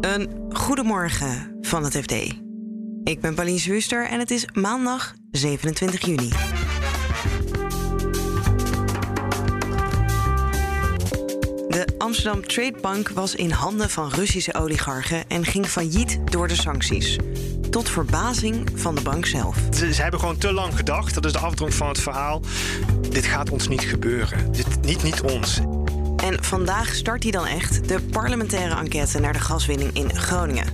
Een goedemorgen van het FD. Ik ben Pauline Zwuster en het is maandag 27 juni. De Amsterdam Trade Bank was in handen van Russische oligarchen en ging failliet door de sancties. Tot verbazing van de bank zelf. Ze, ze hebben gewoon te lang gedacht, dat is de afdronk van het verhaal. Dit gaat ons niet gebeuren. Dit, niet, niet ons. En vandaag start hij dan echt de parlementaire enquête naar de gaswinning in Groningen.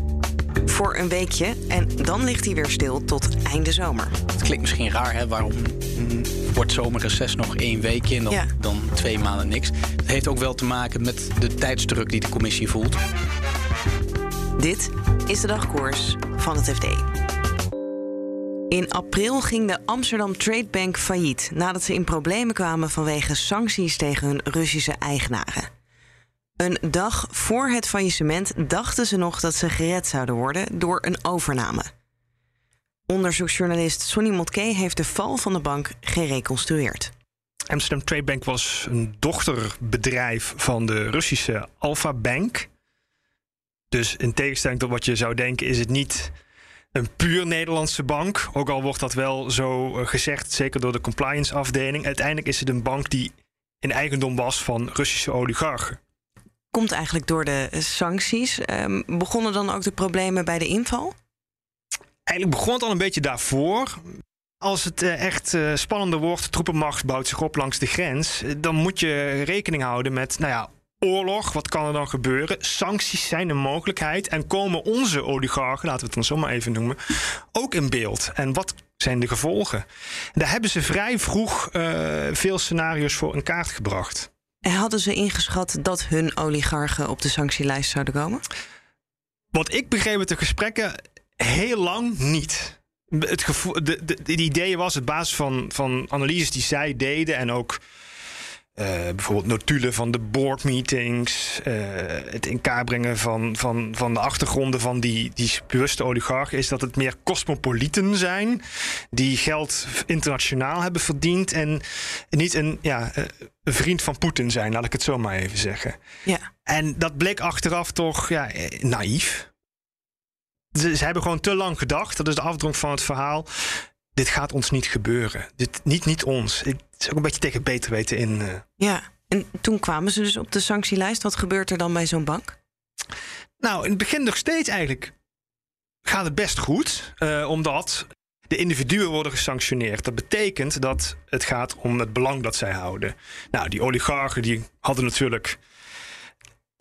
Voor een weekje en dan ligt hij weer stil tot einde zomer. Het klinkt misschien raar, hè? Waarom wordt zomerreces nog één weekje en dan, Ja. dan twee maanden niks? Het heeft ook wel te maken met de tijdsdruk die de commissie voelt. Dit is de dagkoers van het FD. In april ging de Amsterdam Trade Bank failliet nadat ze in problemen kwamen vanwege sancties tegen hun Russische eigenaren. Een dag voor het faillissement dachten ze nog dat ze gered zouden worden door een overname. Onderzoeksjournalist Sonny Motke heeft de val van de bank gereconstrueerd. Amsterdam Trade Bank was een dochterbedrijf van de Russische Alpha Bank. Dus in tegenstelling tot wat je zou denken, is het niet een puur Nederlandse bank. Ook al wordt dat wel zo eh, gezegd, zeker door de compliance afdeling. Uiteindelijk is het een bank die in eigendom was van Russische oligarchen. Komt eigenlijk door de sancties. Ehm, begonnen dan ook de problemen bij de inval? Eigenlijk begon het al een beetje daarvoor. Als het eh, echt eh, spannender wordt, troepenmacht bouwt zich op langs de grens, eh, dan moet je rekening houden met, nou ja, oorlog. Wat kan er dan gebeuren? Sancties zijn een mogelijkheid en komen onze oligarchen, laten we het dan zo maar even noemen, ook in beeld. En wat zijn de gevolgen? Daar hebben ze vrij vroeg eh, veel scenario's voor in kaart gebracht. En hadden ze ingeschat dat hun oligarchen op de sanctielijst zouden komen? Wat ik begreep uit de gesprekken, heel lang niet. Het, gevoel, de, de, de idee was, op basis van, van analyses die zij deden en ook eh, bijvoorbeeld notulen van de boardmeetings, eh, het in kaart brengen van, van, van de achtergronden van die, die bewuste oligarchen, is dat het meer cosmopolieten zijn die geld internationaal hebben verdiend en niet een, ja, eh, een vriend van Poetin zijn, laat ik het zo maar even zeggen. Ja. En dat bleek achteraf toch ja, naïef. Ze, ze hebben gewoon te lang gedacht. Dat is de afdronk van het verhaal. Dit gaat ons niet gebeuren. Dit, niet, niet ons. Het is ook een beetje tegen beter weten in. eh. Ja, en toen kwamen ze dus op de sanctielijst. Wat gebeurt er dan bij zo'n bank? Nou, in het begin nog steeds eigenlijk gaat het best goed. eh, omdat de individuen worden gesanctioneerd. Dat betekent dat het gaat om het belang dat zij houden. Nou, die oligarchen die hadden natuurlijk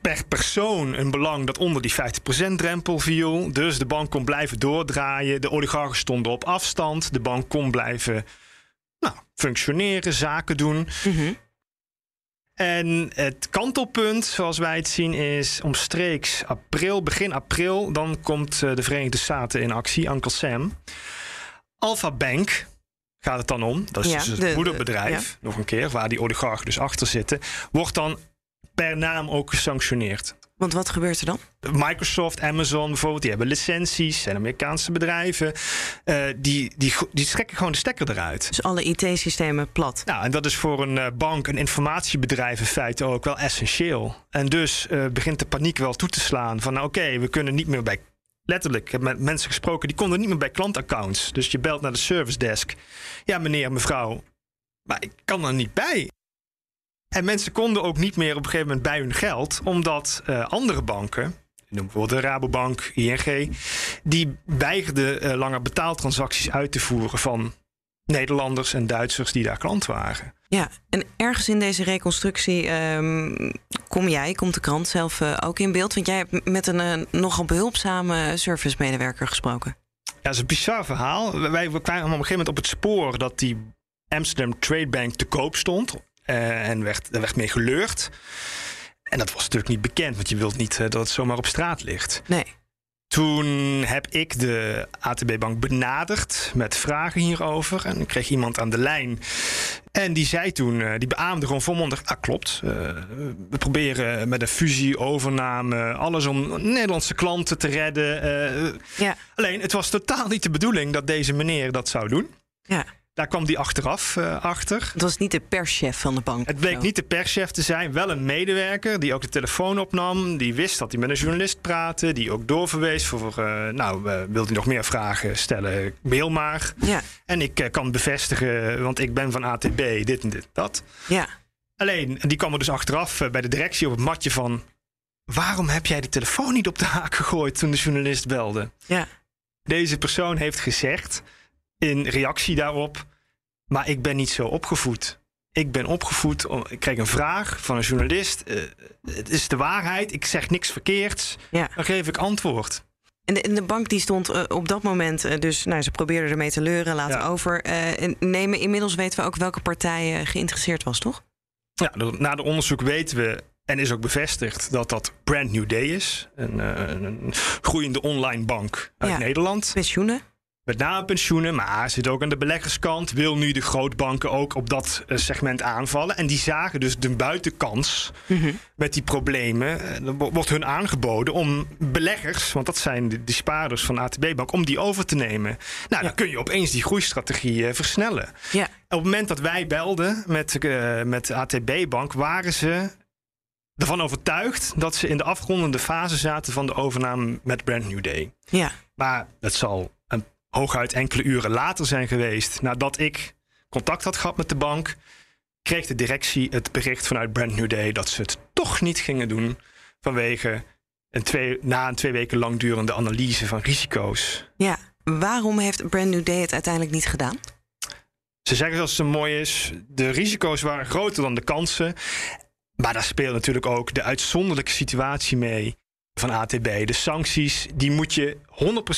per persoon een belang dat onder die 50% drempel viel. Dus de bank kon blijven doordraaien. De oligarchen stonden op afstand. De bank kon blijven nou, functioneren, zaken doen. En het kantelpunt, zoals wij het zien, is omstreeks april, begin april. Dan komt eh, de Verenigde Staten in actie, Uncle Sam. Alpha Bank gaat het dan om. Dat is Ja, dus het de- de- moederbedrijf, nog een keer, waar die oligarchen dus achter zitten. Wordt dan per naam ook gesanctioneerd. Want wat gebeurt er dan? Microsoft, Amazon bijvoorbeeld, die hebben licenties. zijn Amerikaanse bedrijven. eh, die, die, die trekken gewoon de stekker eruit. Dus alle IT-systemen plat. Nou, en dat is voor een eh, bank, een informatiebedrijf in feite ook wel essentieel. En dus eh, begint de paniek wel toe te slaan van nou, oké, we kunnen niet meer bij. Letterlijk, ik heb met mensen gesproken die konden niet meer bij klantaccounts. Dus je belt naar de service desk. Ja, meneer, mevrouw, maar ik kan er niet bij. En mensen konden ook niet meer op een gegeven moment bij hun geld, omdat eh, andere banken, noem bijvoorbeeld de Rabobank, ING, die weigerden eh, langer betaaltransacties uit te voeren van Nederlanders en Duitsers die daar klant waren. Ja, en ergens in deze reconstructie ehm, kom jij, komt de krant zelf eh, ook in beeld. Want jij hebt met een nogal behulpzame servicemedewerker gesproken. Ja, dat is een bizar verhaal. Wij kwamen op een gegeven moment op het spoor dat die Amsterdam Trade Bank te koop stond. Eh, en werd, er werd mee geleurd. En dat was natuurlijk niet bekend, want je wilt niet eh, dat het zomaar op straat ligt. Nee. Toen heb ik de ATB-bank benaderd met vragen hierover. En ik kreeg iemand aan de lijn. En die zei toen, eh, die beaamde gewoon volmondig... ah, klopt, we proberen met een fusie, overname... alles om Nederlandse klanten te redden. Ja. Alleen, het was totaal niet de bedoeling dat deze meneer dat zou doen. Ja. Daar kwam die achteraf uh, achter. Het was niet de perschef van de bank. Het bleek niet de perschef te zijn, wel een medewerker die ook de telefoon opnam. Die wist dat hij met een journalist praatte. Die ook doorverwees voor, uh, nou, uh, wilt u nog meer vragen stellen? Mail maar. Ja. En ik kan bevestigen, want ik ben van ATB, dit en dit, dat. Ja. Alleen, die kwam er dus achteraf bij de directie op het matje van... waarom heb jij de telefoon niet op de haak gegooid toen de journalist belde? Ja. Deze persoon heeft gezegd in reactie daarop. Maar ik ben niet zo opgevoed. Ik ben opgevoed. Ik kreeg een vraag van een journalist. Uh, het is de waarheid. Ik zeg niks verkeerds. Ja. Dan geef ik antwoord. En de, en de bank die stond uh, op dat moment, uh, dus nou, ze probeerden ermee te leuren, laten ja. over. nemen, inmiddels weten we ook welke partij geïnteresseerd was, toch? Ja, na de onderzoek weten we en is ook bevestigd dat dat Brand New Day is. Een, een groeiende online bank uit ja. Nederland. Pensioenen? Met name pensioenen, maar zit ook aan de beleggerskant. Wil nu de grootbanken ook op dat segment aanvallen. En die zagen dus de buitenkans mm -hmm. met die problemen. Er wordt hun aangeboden om beleggers, want dat zijn de, die spaarders van ATB Bank, om die over te nemen. Nou, ja. dan kun je opeens die groeistrategie uh, versnellen. Ja. Op het moment dat wij belden met, uh, met ATB Bank, waren ze ervan overtuigd dat ze in de afrondende fase zaten van de overname met Brand New Day. Ja. Maar dat zal hooguit enkele uren later zijn geweest, nadat ik contact had gehad met de bank, kreeg de directie het bericht vanuit Brand New Day dat ze het toch niet gingen doen vanwege een twee, na een twee weken lang durende analyse van risico's. Ja, waarom heeft Brand New Day het uiteindelijk niet gedaan? Ze zeggen zoals het mooi is, de risico's waren groter dan de kansen. Maar daar speelt natuurlijk ook de uitzonderlijke situatie mee van ATB. De sancties, die moet je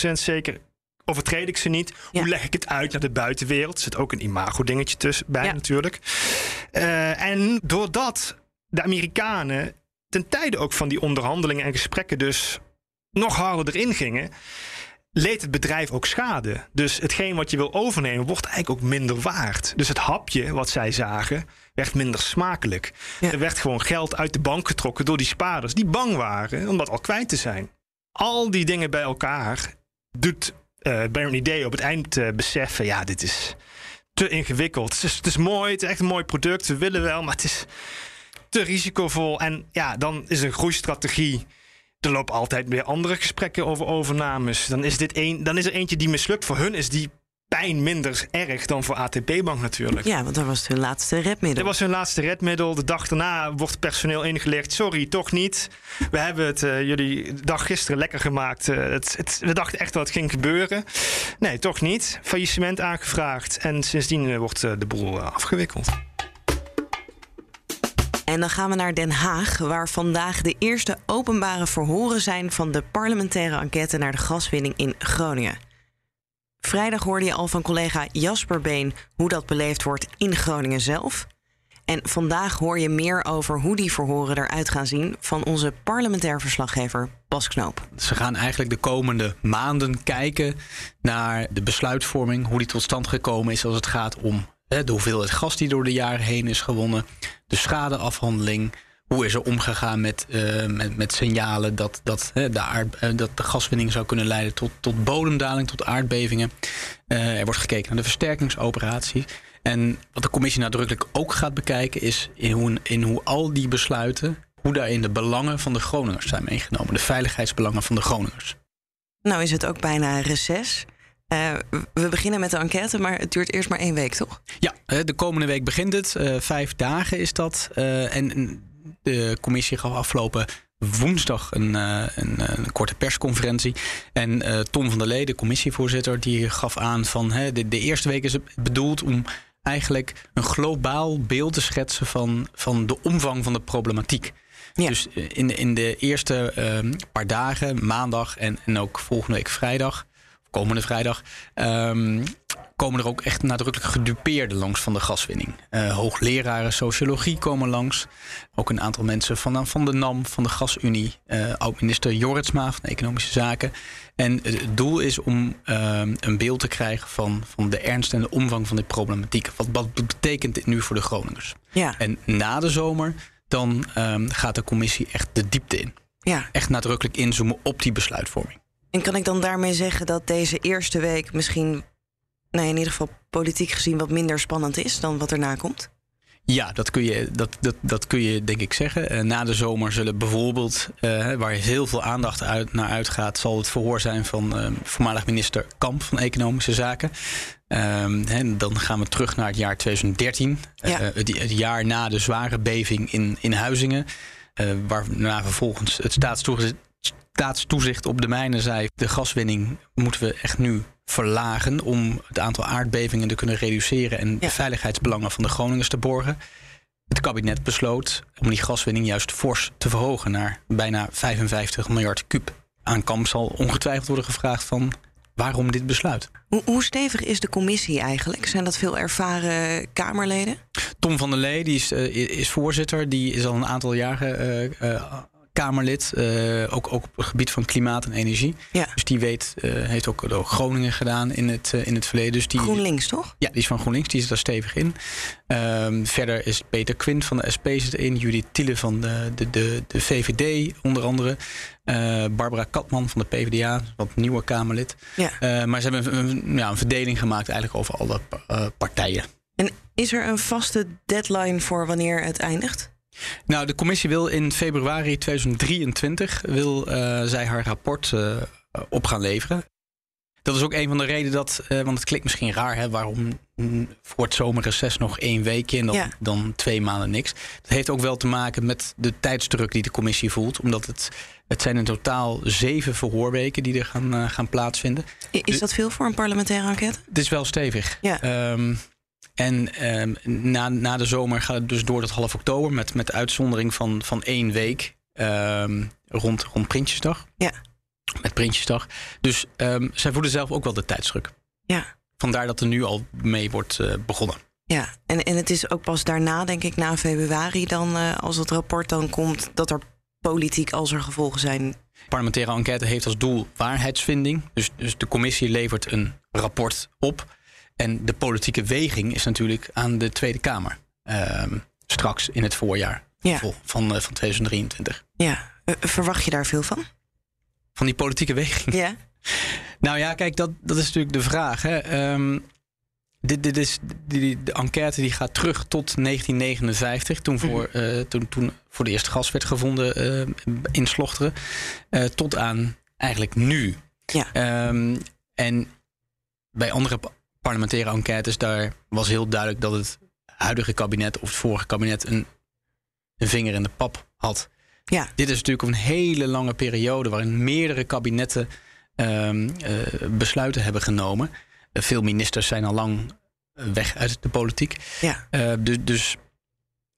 100% zeker overtreed ik ze niet? Ja. Hoe leg ik het uit naar de buitenwereld? Er zit ook een imago-dingetje tussen bij Ja. natuurlijk. Eh, en doordat de Amerikanen ten tijde ook van die onderhandelingen en gesprekken dus nog harder erin gingen, leed het bedrijf ook schade. Dus hetgeen wat je wil overnemen wordt eigenlijk ook minder waard. Dus het hapje wat zij zagen werd minder smakelijk. Ja. Er werd gewoon geld uit de bank getrokken door die spaarders die bang waren om dat al kwijt te zijn. Al die dingen bij elkaar doet eh Barry Day op het eind eh, beseffen: ja, dit is te ingewikkeld. Het is, het is mooi, het is echt een mooi product. We willen wel, maar het is te risicovol. En ja, dan is een groeistrategie. Er lopen altijd weer andere gesprekken over overnames. Dan is, dit een, dan is er eentje die mislukt. Voor hun is die pijn minder erg dan voor ATP Bank natuurlijk. Ja, want dat was hun laatste redmiddel. Dit was hun laatste redmiddel. De dag daarna wordt personeel ingelegd. Sorry, toch niet. We hebben het eh, jullie dag gisteren lekker gemaakt. Eh, het, het, we dachten echt dat het ging gebeuren. Nee, toch niet. Faillissement aangevraagd. En sindsdien eh, wordt de boel afgewikkeld. En dan gaan we naar Den Haag, waar vandaag de eerste openbare verhoren zijn van de parlementaire enquête naar de gaswinning in Groningen. Vrijdag hoorde je al van collega Jasper Been hoe dat beleefd wordt in Groningen zelf. En vandaag hoor je meer over hoe die verhoren eruit gaan zien van onze parlementair verslaggever Bas Knoop. Ze gaan eigenlijk de komende maanden kijken naar de besluitvorming, hoe die tot stand gekomen is als het gaat om de hoeveelheid gas die door de jaren heen is gewonnen, de schadeafhandeling. Hoe is er omgegaan met, eh, met, met signalen dat, dat, de aard, eh, dat de gaswinning zou kunnen leiden tot, tot bodemdaling, tot aardbevingen? Eh, er wordt gekeken naar de versterkingsoperatie. En wat de commissie nadrukkelijk ook gaat bekijken is in hoe, in hoe al die besluiten, hoe daarin de belangen van de Groningers zijn meegenomen. De veiligheidsbelangen van de Groningers. Nou is het ook bijna reces. Eh, we beginnen met de enquête, maar het duurt eerst maar één week, toch? Ja, de komende week begint het. Vijf dagen is dat. En de commissie gaf afgelopen woensdag een, eh, een, een korte persconferentie. En eh, Tom van der Lee, de commissievoorzitter, die gaf aan van hè, de, de eerste week is het bedoeld om eigenlijk een globaal beeld te schetsen van, van de omvang van de problematiek. Ja. Dus eh, in de, in de eerste eh, paar dagen, maandag en, en ook volgende week vrijdag, komende vrijdag, ehm, komen er ook echt nadrukkelijk gedupeerden langs van de gaswinning. Eh, hoogleraren sociologie komen langs. Ook een aantal mensen van, van de NAM, van de Gasunie. eh oud-minister Jorritsma van Economische Zaken. En het doel is om ehm, een beeld te krijgen van, van de ernst en de omvang van dit problematiek. Wat, wat betekent dit nu voor de Groningers? Ja, En na de zomer, dan ehm, gaat de commissie echt de diepte in. ja. Echt nadrukkelijk inzoomen op die besluitvorming. En kan ik dan daarmee zeggen dat deze eerste week misschien, nou in ieder geval politiek gezien wat minder spannend is dan wat erna komt? Ja, dat kun je, dat, dat, dat kun je denk ik zeggen. Uh, na de zomer zullen bijvoorbeeld, uh, waar heel veel aandacht uit, naar uitgaat, zal het verhoor zijn van uh, voormalig minister Kamp van Economische Zaken. Ehm, dan gaan we terug naar het jaar 2013, ja. het, het, jaar na de zware beving in, in Huizingen. waarna vervolgens het staatstoezicht, staatstoezicht op de mijnen zei: de gaswinning moeten we echt nu verlagen om het aantal aardbevingen te kunnen reduceren en de veiligheidsbelangen van de Groningers te borgen. Het kabinet besloot om die gaswinning juist fors te verhogen naar bijna 55 miljard kub. Aan Kamp zal ongetwijfeld worden gevraagd van waarom dit besluit. Hoe, hoe, stevig is de commissie eigenlijk? Zijn dat veel ervaren Kamerleden? Tom van der Lee die is, uh, is voorzitter. Die is al een aantal jaren uh, uh, Kamerlid, uh, ook, ook op het gebied van klimaat en energie. Ja. Dus die weet, uh, heeft ook, Groningen gedaan in het, uh, in het verleden. Dus die, GroenLinks, toch? Ja, die is van GroenLinks, die zit daar stevig in. Um, verder is Peter Quint van de SP zit erin, Judith Tiele van de, de, de, de VVD onder andere. Barbara Katman van de PvdA, wat nieuwe Kamerlid. Ja. maar ze hebben een, een, ja, een verdeling gemaakt eigenlijk over alle partijen. En is er een vaste deadline voor wanneer het eindigt? Nou, de commissie wil in februari 2023 wil, uh, zij haar rapport uh, op gaan leveren. Dat is ook een van de redenen dat, uh, want het klinkt misschien raar, hè, waarom voor het zomerreces nog één weekje en dan, ja. dan twee maanden niks. Dat heeft ook wel te maken met de tijdsdruk die de commissie voelt, omdat het, het zijn in totaal zeven verhoorweken die er gaan, gaan plaatsvinden. Is dat veel voor een parlementaire enquête? Het is wel stevig. Ja. Um, en eh, na, na de zomer gaat het dus door tot half oktober met, met uitzondering van, van één week eh, rond, rond Prinsjesdag. Ja. Met Prinsjesdag. Dus um, zij voelen zelf ook wel de tijdsdruk. Ja. Vandaar dat er nu al mee wordt uh, begonnen. Ja, en, en het is ook pas daarna, denk ik, na februari dan, uh, als het rapport dan komt, dat er politiek als er gevolgen zijn. Parlementaire enquête heeft als doel waarheidsvinding. Dus, dus de commissie levert een rapport op. En de politieke weging is natuurlijk aan de Tweede Kamer. Um, straks in het voorjaar ja. van, uh, van 2023. Ja, uh, verwacht je daar veel van? Van die politieke weging? Ja. nou ja, kijk, dat, dat is natuurlijk de vraag. Hè. Um, dit, dit is, die, de enquête die gaat terug tot 1959, toen voor, mm. uh, toen, toen voor de eerste gas werd gevonden in Slochteren. tot aan eigenlijk nu. Ja. Um, en bij andere parlementaire enquêtes, daar was heel duidelijk dat het huidige kabinet of het vorige kabinet een, een vinger in de pap had. Ja. Dit is natuurlijk een hele lange periode waarin meerdere kabinetten um, uh, besluiten hebben genomen. Uh, veel ministers zijn al lang weg uit de politiek. Ja. Uh, dus, dus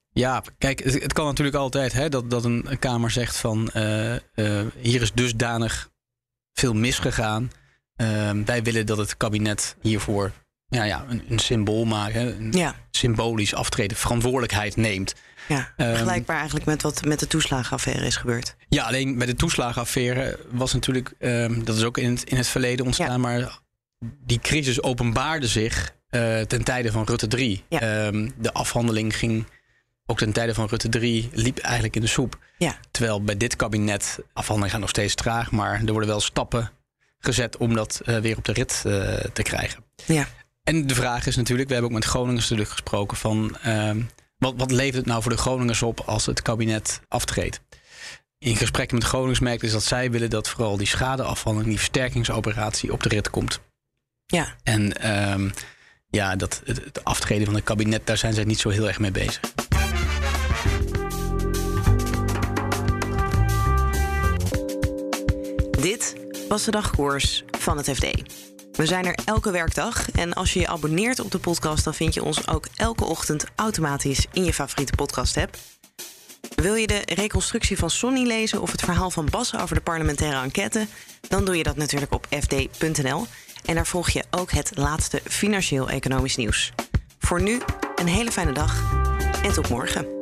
ja, kijk, het, het, kan natuurlijk altijd hè, dat, dat een, een Kamer zegt van hier is dusdanig veel misgegaan. Ehm, wij willen dat het kabinet hiervoor ja, ja, een, een symbool maken. Een ja. symbolisch aftreden, verantwoordelijkheid neemt. Ja, ehm, vergelijkbaar eigenlijk met wat met de toeslagenaffaire is gebeurd. Ja, alleen bij de toeslagenaffaire was natuurlijk, um, dat is ook in het, in het verleden ontstaan, ja. maar die crisis openbaarde zich uh, ten tijde van Rutte 3. Ja. Um, de afhandeling ging ook ten tijde van Rutte 3 liep eigenlijk in de soep. Ja. Terwijl bij dit kabinet, afhandeling gaat nog steeds traag, maar er worden wel stappen gezet om dat uh, weer op de rit uh, te krijgen. Ja. En de vraag is natuurlijk, we hebben ook met Groningers natuurlijk gesproken van uh, wat, wat levert het nou voor de Groningers op als het kabinet aftreedt? In gesprekken met Groningers merkte is dat zij willen dat vooral die schadeafhandeling, die versterkingsoperatie op de rit komt. Ja. En um, ja, dat, het, het aftreden van het kabinet, daar zijn zij niet zo heel erg mee bezig. Dit was de dagkoers van het FD. We zijn er elke werkdag en als je je abonneert op de podcast, dan vind je ons ook elke ochtend automatisch in je favoriete podcast-app. Wil je de reconstructie van Sonny lezen of het verhaal van Bas over de parlementaire enquête? Dan doe je dat natuurlijk op fd.nl. En daar volg je ook het laatste financieel-economisch nieuws. Voor nu een hele fijne dag en tot morgen.